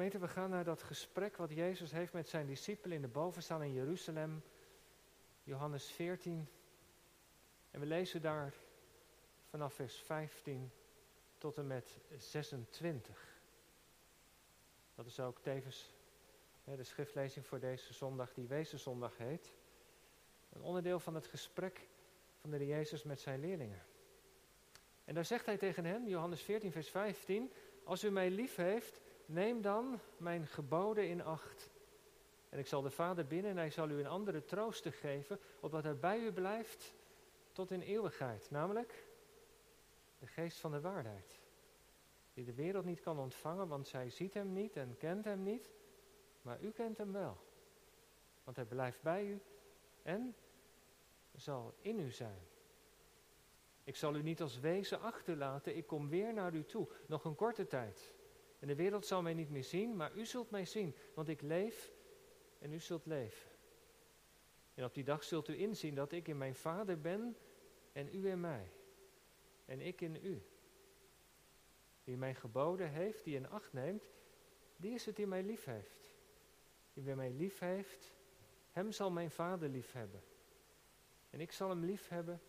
We gaan naar dat gesprek wat Jezus heeft met zijn discipelen in de bovenzaal in Jeruzalem, Johannes 14. En we lezen daar vanaf vers 15 tot en met 26. Dat is ook tevens de schriftlezing voor deze zondag, die Wezenzondag heet. Een onderdeel van het gesprek van de Jezus met zijn leerlingen. En daar zegt hij tegen hen, Johannes 14, vers 15, als u mij lief heeft, neem dan mijn geboden in acht. En ik zal de Vader binnen en hij zal u een andere trooster geven, opdat hij bij u blijft tot in eeuwigheid. Namelijk de geest van de waarheid. Die de wereld niet kan ontvangen, want zij ziet hem niet en kent hem niet. Maar u kent hem wel. Want hij blijft bij u en zal in u zijn. Ik zal u niet als wezen achterlaten, ik kom weer naar u toe, nog een korte tijd. En de wereld zal mij niet meer zien, maar u zult mij zien, want ik leef en u zult leven. En op die dag zult u inzien dat ik in mijn Vader ben en u in mij. En ik in u. Wie mij geboden heeft, die in acht neemt, die is het die mij lief heeft. Wie mij lief heeft, hem zal mijn Vader lief hebben. En ik zal hem lief hebben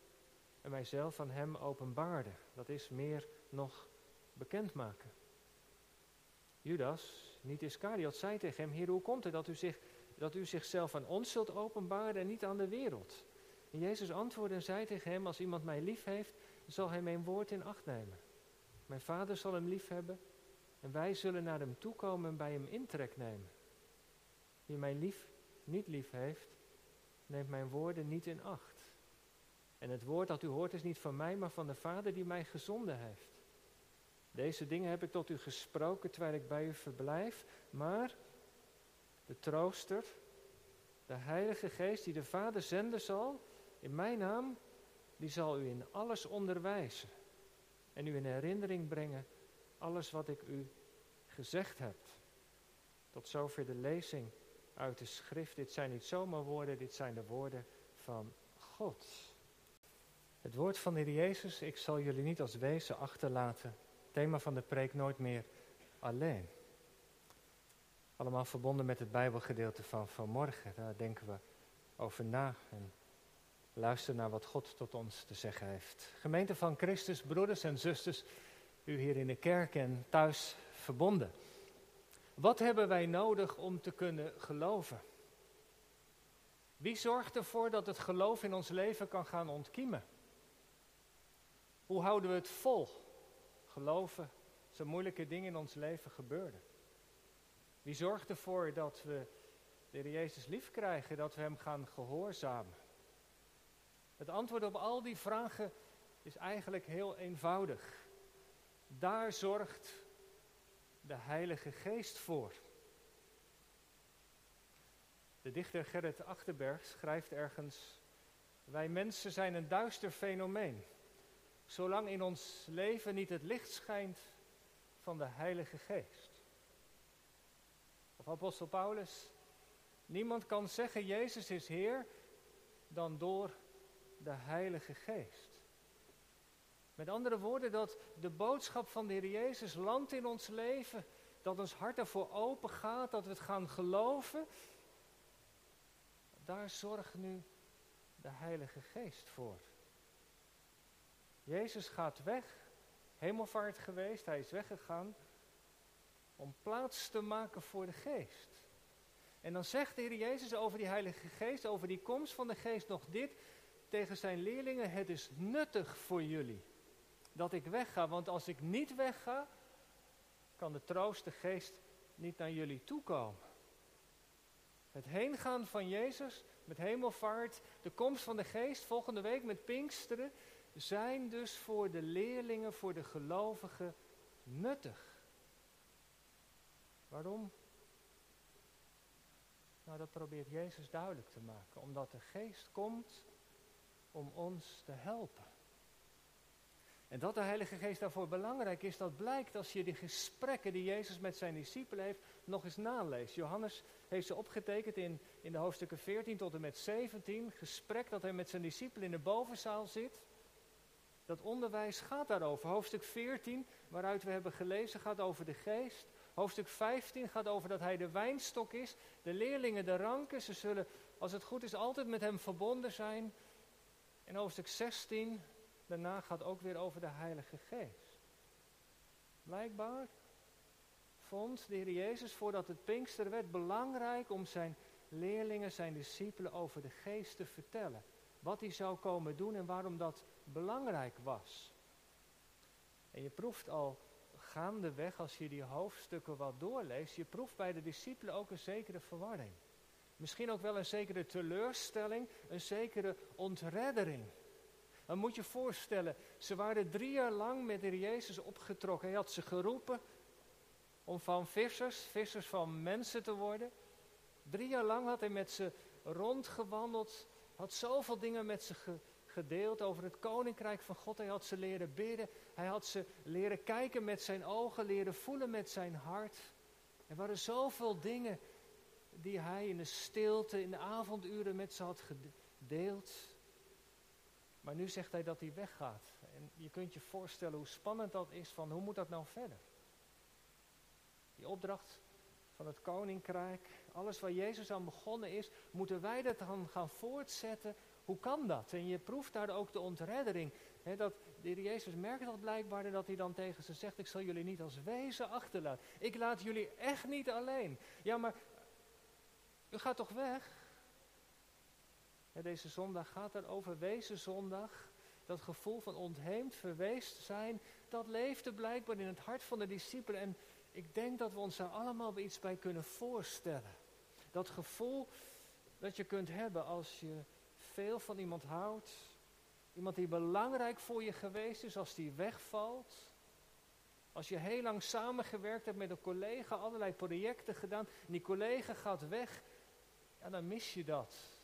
en mijzelf aan hem openbaarden. Dat is meer nog bekendmaken. Judas, niet Iscariot, zei tegen hem, Heer, hoe komt het dat u, zich, dat u zichzelf aan ons zult openbaren en niet aan de wereld? En Jezus antwoordde en zei tegen hem, als iemand mij lief heeft, zal hij mijn woord in acht nemen. Mijn vader zal hem lief hebben en wij zullen naar hem toekomen en bij hem intrek nemen. Wie mij lief niet lief heeft, neemt mijn woorden niet in acht. En het woord dat u hoort is niet van mij, maar van de Vader die mij gezonden heeft. Deze dingen heb ik tot u gesproken terwijl ik bij u verblijf, maar de trooster, de Heilige Geest die de Vader zenden zal, in mijn naam, die zal u in alles onderwijzen en u in herinnering brengen alles wat ik u gezegd heb. Tot zover de lezing uit de schrift. Dit zijn niet zomaar woorden, dit zijn de woorden van God. Het woord van de Heer Jezus, ik zal jullie niet als wezen achterlaten. Thema van de preek nooit meer alleen. Allemaal verbonden met het Bijbelgedeelte van vanmorgen. Daar denken we over na en luisteren naar wat God tot ons te zeggen heeft. Gemeente van Christus, broeders en zusters, u hier in de kerk en thuis verbonden. Wat hebben wij nodig om te kunnen geloven? Wie zorgt ervoor dat het geloof in ons leven kan gaan ontkiemen? Hoe houden we het vol? Geloven, zo moeilijke dingen in ons leven gebeurden. Wie zorgt ervoor dat we de Jezus lief krijgen, dat we Hem gaan gehoorzamen? Het antwoord op al die vragen is eigenlijk heel eenvoudig. Daar zorgt de Heilige Geest voor. De dichter Gerrit Achterberg schrijft ergens: Wij mensen zijn een duister fenomeen. Zolang in ons leven niet het licht schijnt van de Heilige Geest. Of apostel Paulus: Niemand kan zeggen Jezus is Heer dan door de Heilige Geest. Met andere woorden, dat de boodschap van de Heer Jezus landt in ons leven, dat ons hart ervoor open gaat, dat we het gaan geloven. Daar zorgt nu de Heilige Geest voor. Jezus gaat weg, hemelvaart geweest, hij is weggegaan om plaats te maken voor de Geest. En dan zegt de Heer Jezus over die Heilige Geest, over die komst van de Geest nog dit tegen zijn leerlingen: Het is nuttig voor jullie dat ik wegga. Want als ik niet wegga, kan de troost, de geest, niet naar jullie toekomen. Het heengaan van Jezus met hemelvaart, de komst van de geest volgende week met Pinksteren, zijn dus voor de leerlingen, voor de gelovigen nuttig. Waarom? Nou, dat probeert Jezus duidelijk te maken. Omdat de geest komt om ons te helpen. En dat de Heilige Geest daarvoor belangrijk is, dat blijkt als je die gesprekken die Jezus met zijn discipelen heeft, nog eens naleest. Johannes heeft ze opgetekend in, in de hoofdstukken 14 tot en met 17. Gesprek dat hij met zijn discipelen in de bovenzaal zit. Dat onderwijs gaat daarover. Hoofdstuk 14, waaruit we hebben gelezen, gaat over de geest. Hoofdstuk 15 gaat over dat hij de wijnstok is, de leerlingen de ranken. Ze zullen, als het goed is, altijd met hem verbonden zijn. En hoofdstuk 16, daarna gaat ook weer over de Heilige Geest. Blijkbaar vond de Heer Jezus voordat het Pinkster werd belangrijk om zijn leerlingen, zijn discipelen over de Geest te vertellen. Wat hij zou komen doen en waarom dat belangrijk was. En je proeft al gaandeweg, als je die hoofdstukken wat doorleest, je proeft bij de discipelen ook een zekere verwarring. Misschien ook wel een zekere teleurstelling, een zekere ontreddering. Dan moet je voorstellen, ze waren drie jaar lang met de Jezus opgetrokken. Hij had ze geroepen om van vissers, vissers van mensen te worden. Drie jaar lang had hij met ze rondgewandeld, had zoveel dingen met ze gedeeld over het koninkrijk van God. Hij had ze leren bidden, hij had ze leren kijken met zijn ogen, leren voelen met zijn hart. Er waren zoveel dingen die hij in de stilte, in de avonduren met ze had gedeeld. Maar nu zegt hij dat hij weggaat. En je kunt je voorstellen hoe spannend dat is van hoe moet dat nou verder? Die opdracht van het koninkrijk, alles waar Jezus aan begonnen is, moeten wij dat dan gaan voortzetten? Hoe kan dat? En je proeft daar ook de ontreddering. dat de heer Jezus merkt dat blijkbaar dat hij dan tegen ze zegt, ik zal jullie niet als wezen achterlaten. Ik laat jullie echt niet alleen. Ja, maar u gaat toch weg? deze zondag gaat er over wezen zondag. Dat gevoel van ontheemd, verweest zijn, dat leefde blijkbaar in het hart van de discipelen. En ik denk dat we ons daar allemaal iets bij kunnen voorstellen. Dat gevoel dat je kunt hebben als je veel van iemand houdt. Iemand die belangrijk voor je geweest is als die wegvalt. Als je heel lang samengewerkt hebt met een collega, allerlei projecten gedaan. En die collega gaat weg. Ja, dan mis je dat.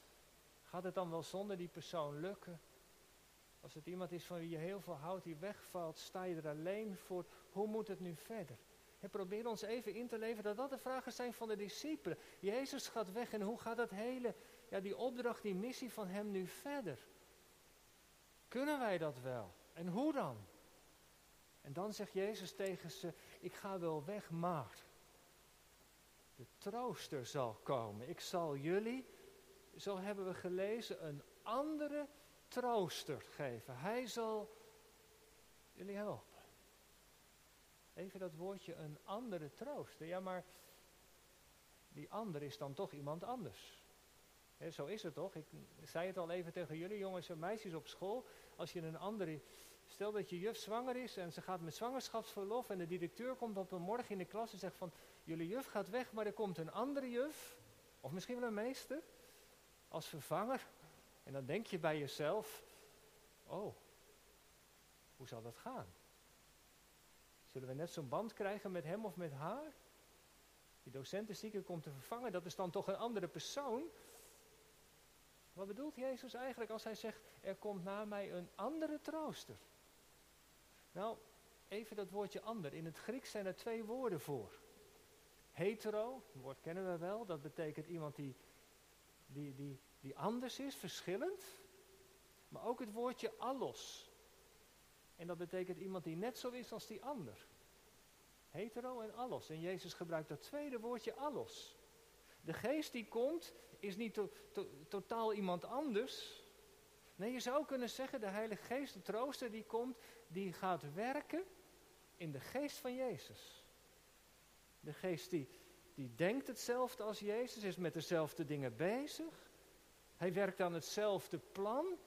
Gaat het dan wel zonder die persoon lukken? Als het iemand is van wie je heel veel houdt, die wegvalt, sta je er alleen voor. Hoe moet het nu verder? Probeer ons even in te leven dat dat de vragen zijn van de discipelen. Jezus gaat weg en hoe gaat dat hele, ja, die opdracht, die missie van hem nu verder? Kunnen wij dat wel? En hoe dan? En dan zegt Jezus tegen ze, ik ga wel weg, maar de trooster zal komen. Ik zal jullie, zo hebben we gelezen, een andere trooster geven. Hij zal jullie helpen. Even dat woordje een andere trooster. Ja, maar die ander is dan toch iemand anders. Zo is het toch? Ik zei het al even tegen jullie jongens en meisjes op school. Als je een andere, stel dat je juf zwanger is en ze gaat met zwangerschapsverlof en de directeur komt op een morgen in de klas en zegt van, jullie juf gaat weg, maar er komt een andere juf, of misschien wel een meester, als vervanger. En dan denk je bij jezelf, oh, hoe zal dat gaan? Zullen we net zo'n band krijgen met hem of met haar? Die docent is ziek komt te vervangen, dat is dan toch een andere persoon? Wat bedoelt Jezus eigenlijk als hij zegt, er komt na mij een andere trooster? Nou, even dat woordje ander. In het Grieks zijn er twee woorden voor. Hetero, het woord kennen we wel, dat betekent iemand die, die, die, die anders is, verschillend. Maar ook het woordje allos. En dat betekent iemand die net zo is als die ander. Hetero en allos. En Jezus gebruikt dat tweede woordje allos. De geest die komt is niet totaal iemand anders. Nee, je zou kunnen zeggen, de Heilige Geest, de trooster die komt, die gaat werken in de geest van Jezus. De geest die, die denkt hetzelfde als Jezus, is met dezelfde dingen bezig. Hij werkt aan hetzelfde plan.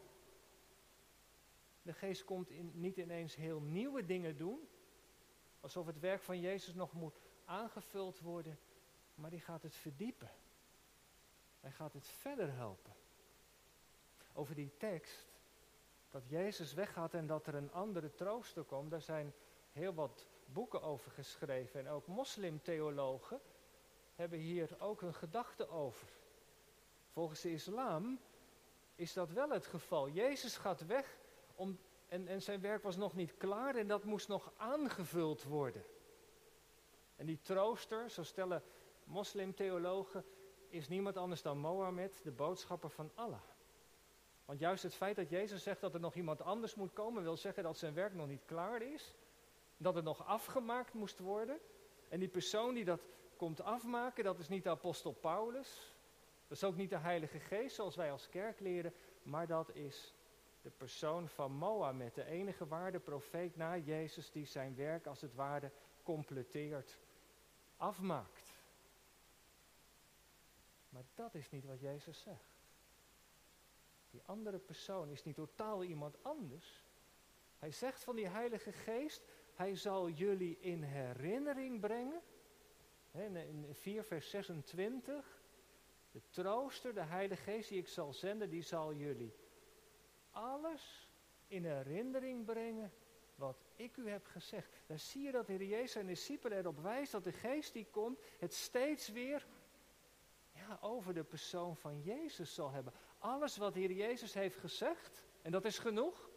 De geest komt niet ineens heel nieuwe dingen doen, alsof het werk van Jezus nog moet aangevuld worden, maar die gaat het verdiepen. Hij gaat het verder helpen. Over die tekst, dat Jezus weggaat en dat er een andere trooster komt, daar zijn heel wat boeken over geschreven. En ook moslimtheologen hebben hier ook hun gedachten over. Volgens de islam is dat wel het geval. Jezus gaat weg om, en, en zijn werk was nog niet klaar en dat moest nog aangevuld worden. En die trooster, zo stellen moslimtheologen, is niemand anders dan Mohammed, de boodschapper van Allah. Want juist het feit dat Jezus zegt dat er nog iemand anders moet komen, wil zeggen dat zijn werk nog niet klaar is. Dat het nog afgemaakt moest worden. En die persoon die dat komt afmaken, dat is niet de apostel Paulus. Dat is ook niet de Heilige Geest zoals wij als kerk leren, maar dat is de persoon van Mohammed, de enige waarde profeet na Jezus die zijn werk als het ware completeert, afmaakt. Maar dat is niet wat Jezus zegt. Die andere persoon is niet totaal iemand anders. Hij zegt van die Heilige Geest, hij zal jullie in herinnering brengen. In 4 vers 26. De trooster, de Heilige Geest die ik zal zenden, die zal jullie alles in herinnering brengen wat ik u heb gezegd. Dan zie je dat de Heer Jezus en discipelen erop wijst dat de Geest die komt het steeds weer over de persoon van Jezus zal hebben. Alles wat de Heer Jezus heeft gezegd, en dat is genoeg,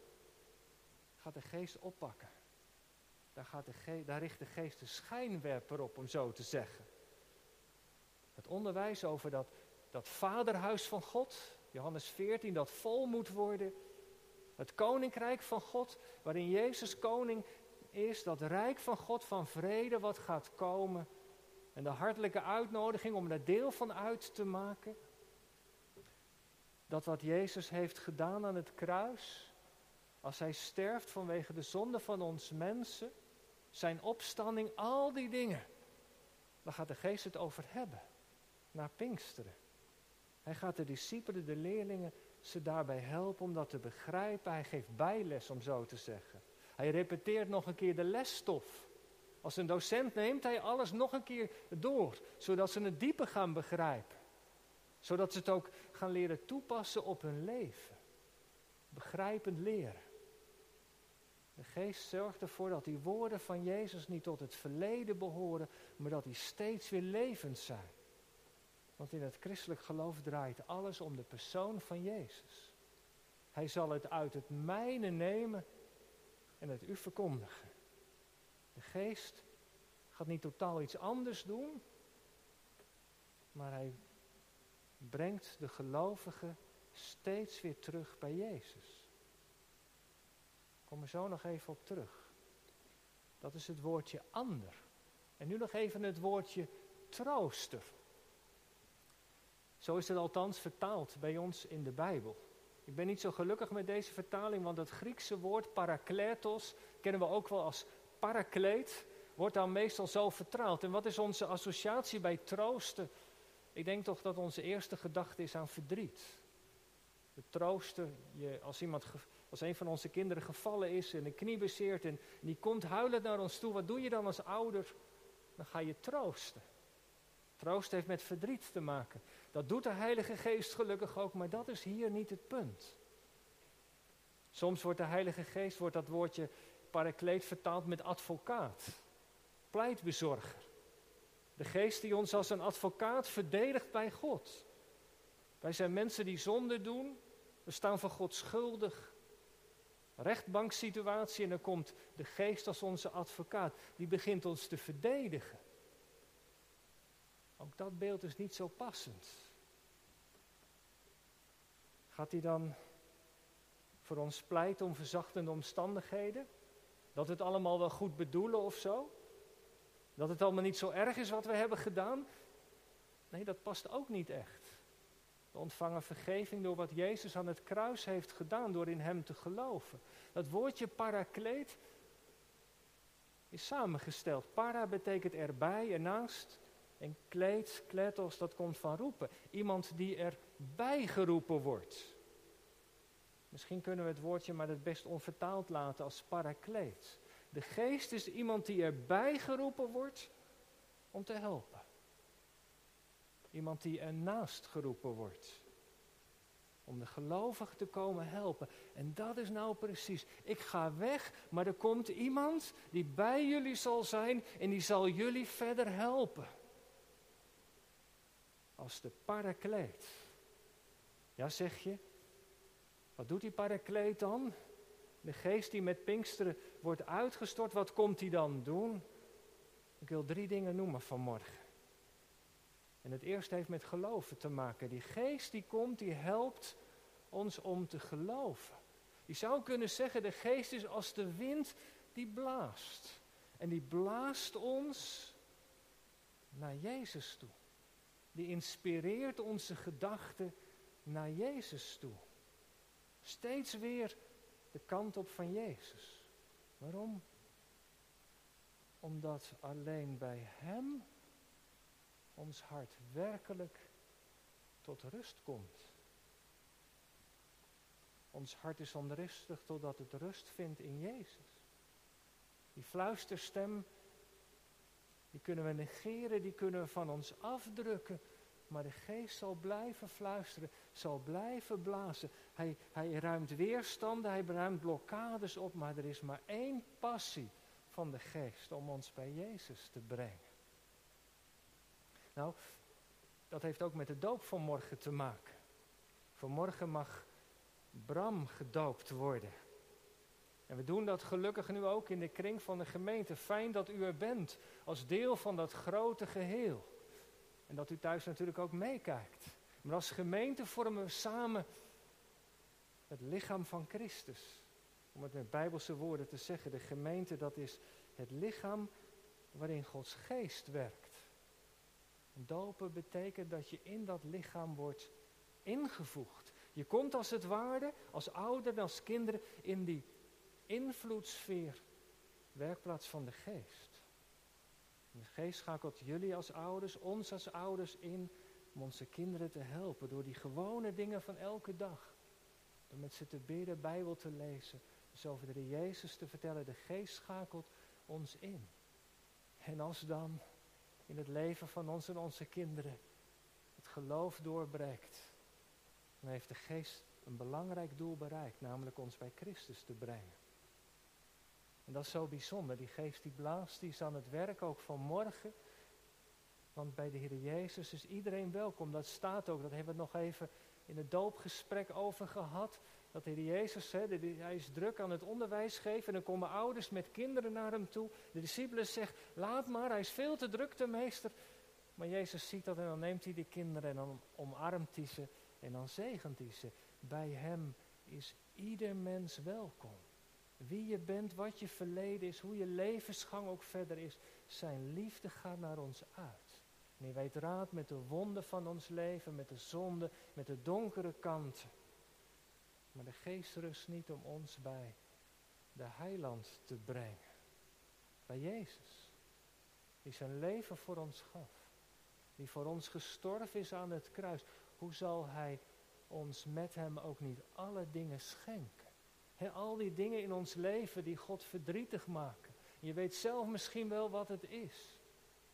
gaat de Geest oppakken. Daar, gaat de daar richt de Geest de schijnwerper op, om zo te zeggen. Het onderwijs over dat, dat vaderhuis van God, Johannes 14, dat vol moet worden. Het koninkrijk van God, waarin Jezus koning is, dat rijk van God van vrede wat gaat komen. En de hartelijke uitnodiging om er deel van uit te maken. Dat wat Jezus heeft gedaan aan het kruis, als hij sterft vanwege de zonde van ons mensen, zijn opstanding, al die dingen. Daar gaat de geest het over hebben, naar Pinksteren. Hij gaat de discipelen, de leerlingen, ze daarbij helpen om dat te begrijpen. Hij geeft bijles, om zo te zeggen. Hij repeteert nog een keer de lesstof. Als een docent neemt hij alles nog een keer door, zodat ze het dieper gaan begrijpen. Zodat ze het ook gaan leren toepassen op hun leven. Begrijpend leren. De geest zorgt ervoor dat die woorden van Jezus niet tot het verleden behoren, maar dat die steeds weer levend zijn. Want in het christelijk geloof draait alles om de persoon van Jezus. Hij zal het uit het mijne nemen en het u verkondigen. De geest gaat niet totaal iets anders doen, maar hij brengt de gelovigen steeds weer terug bij Jezus. Ik kom er zo nog even op terug. Dat is het woordje ander. En nu nog even het woordje trooster. Zo is het althans vertaald bij ons in de Bijbel. Ik ben niet zo gelukkig met deze vertaling, want het Griekse woord parakletos kennen we ook wel als parakleet, wordt dan meestal zo vertaald. En wat is onze associatie bij troosten? Ik denk toch dat onze eerste gedachte is aan verdriet. De troosten, je, als, iemand, als een van onze kinderen gevallen is en een knie bezeert en, en die komt huilend naar ons toe, wat doe je dan als ouder? Dan ga je troosten. Troost heeft met verdriet te maken. Dat doet de Heilige Geest gelukkig ook, maar dat is hier niet het punt. Soms wordt de Heilige Geest, wordt dat woordje parakleet vertaald met advocaat, pleitbezorger. De Geest die ons als een advocaat verdedigt bij God. Wij zijn mensen die zonde doen, we staan van God schuldig. Rechtbanksituatie en dan komt de Geest als onze advocaat, die begint ons te verdedigen. Ook dat beeld is niet zo passend. Gaat hij dan voor ons pleiten om verzachtende omstandigheden? Dat het allemaal wel goed bedoelen of zo? Dat het allemaal niet zo erg is wat we hebben gedaan? Nee, dat past ook niet echt. We ontvangen vergeving door wat Jezus aan het kruis heeft gedaan, door in Hem te geloven. Dat woordje parakleet is samengesteld. Para betekent erbij, ernaast. En kleed, kletos, dat komt van roepen. Iemand die erbij geroepen wordt. Misschien kunnen we het woordje maar het best onvertaald laten als parakleet. De geest is iemand die erbij geroepen wordt om te helpen. Iemand die ernaast geroepen wordt. Om de gelovigen te komen helpen. En dat is nou precies. Ik ga weg, maar er komt iemand die bij jullie zal zijn en die zal jullie verder helpen als de parakleet. Ja, zeg je? Wat doet die parakleet dan? De geest die met Pinksteren wordt uitgestort, wat komt hij dan doen? Ik wil drie dingen noemen vanmorgen. En het eerste heeft met geloven te maken. Die geest die komt, die helpt ons om te geloven. Je zou kunnen zeggen, de geest is als de wind die blaast. En die blaast ons naar Jezus toe. Die inspireert onze gedachten naar Jezus toe. Steeds weer de kant op van Jezus. Waarom? Omdat alleen bij Hem ons hart werkelijk tot rust komt. Ons hart is onrustig totdat het rust vindt in Jezus. Die fluisterstem, die kunnen we negeren, die kunnen we van ons afdrukken. Maar de geest zal blijven fluisteren, zal blijven blazen. Hij, hij ruimt weerstanden, hij ruimt blokkades op, maar er is maar één passie van de geest om ons bij Jezus te brengen. Nou, dat heeft ook met de doop van morgen te maken. Vanmorgen mag Bram gedoopt worden. En we doen dat gelukkig nu ook in de kring van de gemeente. Fijn dat u er bent, als deel van dat grote geheel. En dat u thuis natuurlijk ook meekijkt. Maar als gemeente vormen we samen het lichaam van Christus. Om het met bijbelse woorden te zeggen, de gemeente dat is het lichaam waarin Gods geest werkt. Dopen betekent dat je in dat lichaam wordt ingevoegd. Je komt als het ware, als ouder en als kinderen, in die invloedssfeer, werkplaats van de geest. de geest schakelt jullie als ouders, ons als ouders in om onze kinderen te helpen door die gewone dingen van elke dag. Door met ze te bidden, Bijbel te lezen, dus over de Jezus te vertellen. De geest schakelt ons in. En als dan in het leven van ons en onze kinderen het geloof doorbreekt, dan heeft de geest een belangrijk doel bereikt, namelijk ons bij Christus te brengen. En dat is zo bijzonder. Die geest die blaast, die is aan het werk ook vanmorgen. Want bij de Heer Jezus is iedereen welkom. Dat staat ook, dat hebben we nog even in het doopgesprek over gehad. Dat de Heer Jezus, hij is druk aan het onderwijs geven. En dan komen ouders met kinderen naar hem toe. De discipelen zeggen, laat maar, hij is veel te druk, de meester. Maar Jezus ziet dat en dan neemt hij die kinderen en dan omarmt hij ze. En dan zegent hij ze. Bij hem is ieder mens welkom. Wie je bent, wat je verleden is, hoe je levensgang ook verder is. Zijn liefde gaat naar ons uit. Hij weet raad met de wonden van ons leven, met de zonde, met de donkere kanten. Maar de geest rust niet om ons bij de heiland te brengen. Bij Jezus. Die zijn leven voor ons gaf. Die voor ons gestorven is aan het kruis. Hoe zal hij ons met hem ook niet alle dingen schenken? al die dingen in ons leven die God verdrietig maken. Je weet zelf misschien wel wat het is.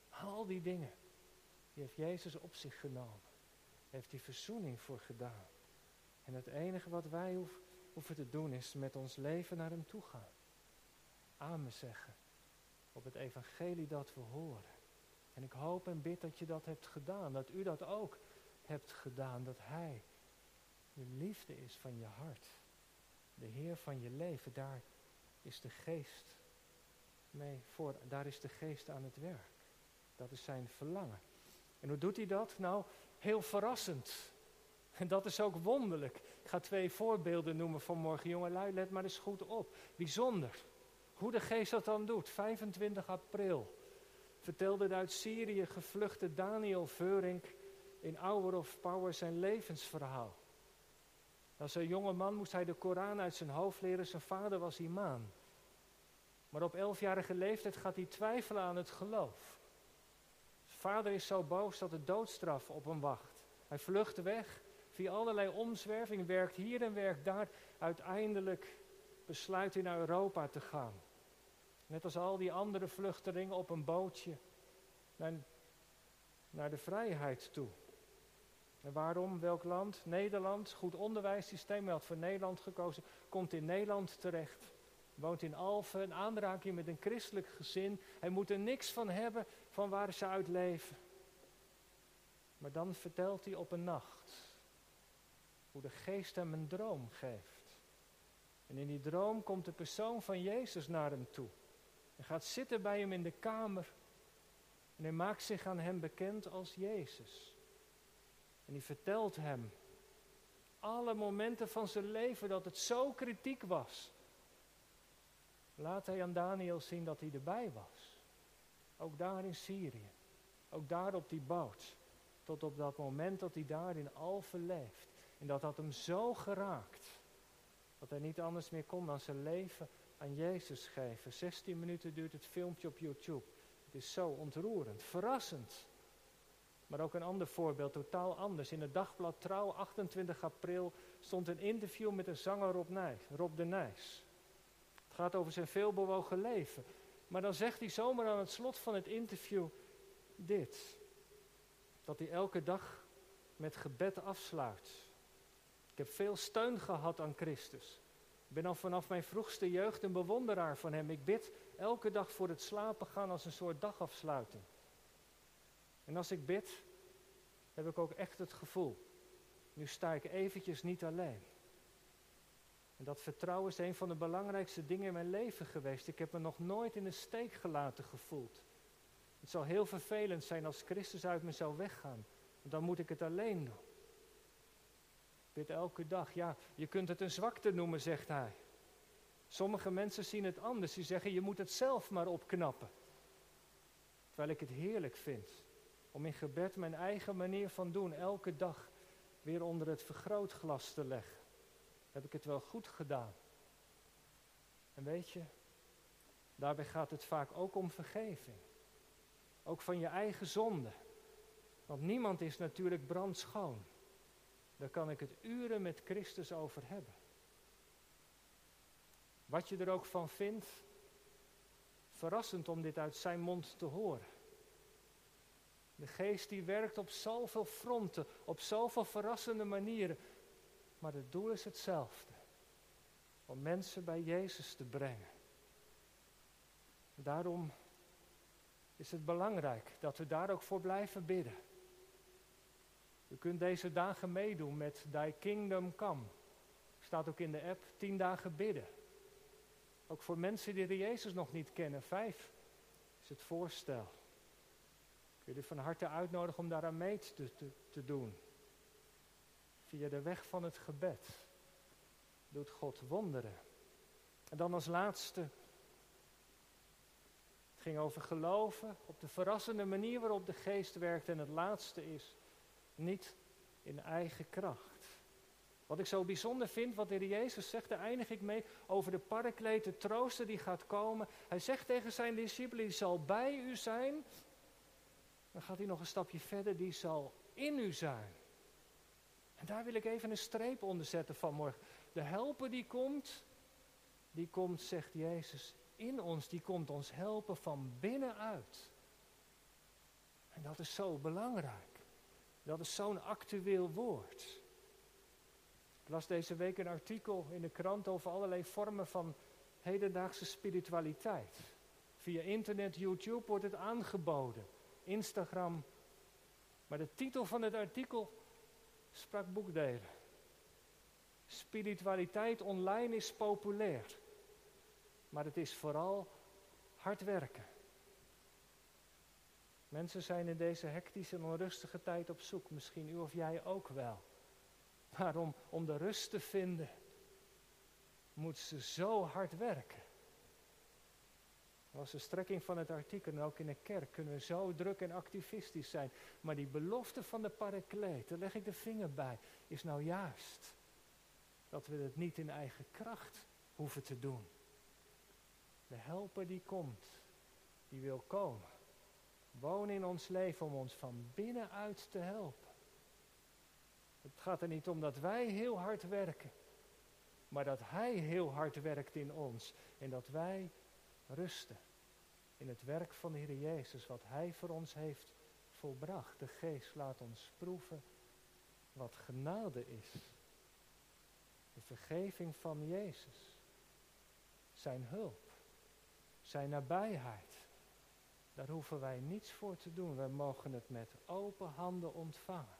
Al die dingen. Die heeft Jezus op zich genomen. Heeft die verzoening voor gedaan. En het enige wat wij hoeven te doen is met ons leven naar hem toe gaan. Amen zeggen. Op het evangelie dat we horen. En ik hoop en bid dat je dat hebt gedaan. Dat u dat ook hebt gedaan. Dat hij de liefde is van je hart. De Heer van je leven. Daar is de geest mee voor. Daar is de geest aan het werk. Dat is zijn verlangen. En hoe doet hij dat? Nou, heel verrassend. En dat is ook wonderlijk. Ik ga twee voorbeelden noemen van morgen. Jongelui, let maar eens goed op. Bijzonder. Hoe de geest dat dan doet. 25 april vertelde de uit Syrië gevluchte Daniel Veurink in Hour of Power zijn levensverhaal. Als een jonge man moest hij de Koran uit zijn hoofd leren. Zijn vader was imam. Maar op elfjarige leeftijd gaat hij twijfelen aan het geloof. Vader is zo boos dat de doodstraf op hem wacht. Hij vlucht weg via allerlei omzwerving, werkt hier en werkt daar. Uiteindelijk besluit hij naar Europa te gaan. Net als al die andere vluchtelingen op een bootje naar, naar de vrijheid toe. En waarom? Welk land? Nederland. Goed onderwijssysteem. Hij had voor Nederland gekozen. Komt in Nederland terecht. Woont in Alphen. Een aanraking met een christelijk gezin. Hij moet er niks van hebben van waar ze uit leven. Maar dan vertelt hij op een nacht hoe de geest hem een droom geeft. En in die droom komt de persoon van Jezus naar hem toe. En gaat zitten bij hem in de kamer. En hij maakt zich aan hem bekend als Jezus. En die vertelt hem alle momenten van zijn leven dat het zo kritiek was. Laat hij aan Daniel zien dat hij erbij was. Ook daar in Syrië. Ook daar op die boot. Tot op dat moment dat hij daar in Alphen leeft. En dat had hem zo geraakt. Dat hij niet anders meer kon dan zijn leven aan Jezus geven. 16 minuten duurt het filmpje op YouTube. Het is zo ontroerend, verrassend. Maar ook een ander voorbeeld, totaal anders. In het dagblad Trouw, 28 april, stond een interview met een zanger Rob, Nijs, Rob de Nijs. Het gaat over zijn veelbewogen leven. Maar dan zegt hij zomaar aan het slot van het interview dit. Dat hij elke dag met gebed afsluit. Ik heb veel steun gehad aan Christus. Ik ben al vanaf mijn vroegste jeugd een bewonderaar van hem. Ik bid elke dag voor het slapen gaan als een soort dagafsluiting. En als ik bid, heb ik ook echt het gevoel, nu sta ik eventjes niet alleen. En dat vertrouwen is een van de belangrijkste dingen in mijn leven geweest. Ik heb me nog nooit in de steek gelaten gevoeld. Het zal heel vervelend zijn als Christus uit me zou weggaan. Dan moet ik het alleen doen. Ik elke dag. Ja, je kunt het een zwakte noemen, zegt hij. Sommige mensen zien het anders. Die zeggen, je moet het zelf maar opknappen. Terwijl ik het heerlijk vind om in gebed mijn eigen manier van doen elke dag weer onder het vergrootglas te leggen. Heb ik het wel goed gedaan? En weet je, daarbij gaat het vaak ook om vergeving. Ook van je eigen zonde. Want niemand is natuurlijk brandschoon. Daar kan ik het uren met Christus over hebben. Wat je er ook van vindt, verrassend om dit uit zijn mond te horen. De geest die werkt op zoveel fronten, op zoveel verrassende manieren. Maar het doel is hetzelfde. Om mensen bij Jezus te brengen. Daarom is het belangrijk dat we daar ook voor blijven bidden. U kunt deze dagen meedoen met Thy Kingdom Come. Staat ook in de app, tien dagen bidden. Ook voor mensen die de Jezus nog niet kennen. Vijf is het voorstel. Ik wil u van harte uitnodigen om daaraan mee te, doen. Via de weg van het gebed doet God wonderen. En dan als laatste. Het ging over geloven op de verrassende manier waarop de geest werkt. En het laatste is niet in eigen kracht. Wat ik zo bijzonder vind, wat de Heer Jezus zegt, daar eindig ik mee, over de parakleet, de trooster die gaat komen. Hij zegt tegen zijn discipelen, die zal bij u zijn. Dan gaat hij nog een stapje verder, die zal in u zijn. En daar wil ik even een streep onder zetten vanmorgen. De helper die komt, die komt, zegt Jezus, in ons. Die komt ons helpen van binnenuit. En dat is zo belangrijk. Dat is zo'n actueel woord. Ik las deze week een artikel in de krant over allerlei vormen van hedendaagse spiritualiteit. Via internet, YouTube wordt het aangeboden. Instagram. Maar de titel van het artikel sprak boekdelen. Spiritualiteit online is populair. Maar het is vooral hard werken. Mensen zijn in deze hectische en onrustige tijd op zoek. Misschien u of jij ook wel. Maar om, om de rust te vinden, moet ze zo hard werken. Dat was de strekking van het artikel. En ook in de kerk kunnen we zo druk en activistisch zijn. Maar die belofte van de parakleet, daar leg ik de vinger bij, is nou juist dat we het niet in eigen kracht hoeven te doen. De helper die komt, die wil komen. Woon in ons leven om ons van binnenuit te helpen. Het gaat er niet om dat wij heel hard werken, maar dat Hij heel hard werkt in ons en dat wij rusten in het werk van de Heer Jezus, wat Hij voor ons heeft volbracht. De Geest laat ons proeven wat genade is. De vergeving van Jezus. Zijn hulp. Zijn nabijheid. Daar hoeven wij niets voor te doen. Wij mogen het met open handen ontvangen.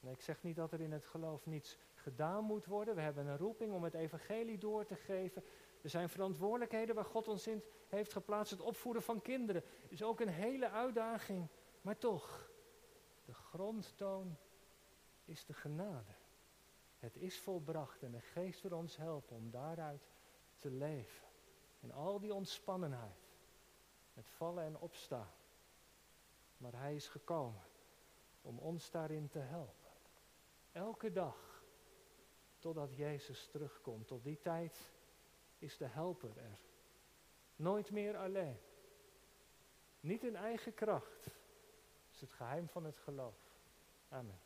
ik zeg niet dat er in het geloof niets gedaan moet worden. We hebben een roeping om het evangelie door te geven. Er zijn verantwoordelijkheden waar God ons in heeft geplaatst. Het opvoeden van kinderen is ook een hele uitdaging. Maar toch, de grondtoon is de genade. Het is volbracht en de geest wil ons helpen om daaruit te leven. In al die ontspannenheid. Met vallen en opstaan. Maar Hij is gekomen om ons daarin te helpen. Elke dag, totdat Jezus terugkomt. Tot die tijd is de helper er. Nooit meer alleen. Niet in eigen kracht. Is het geheim van het geloof. Amen.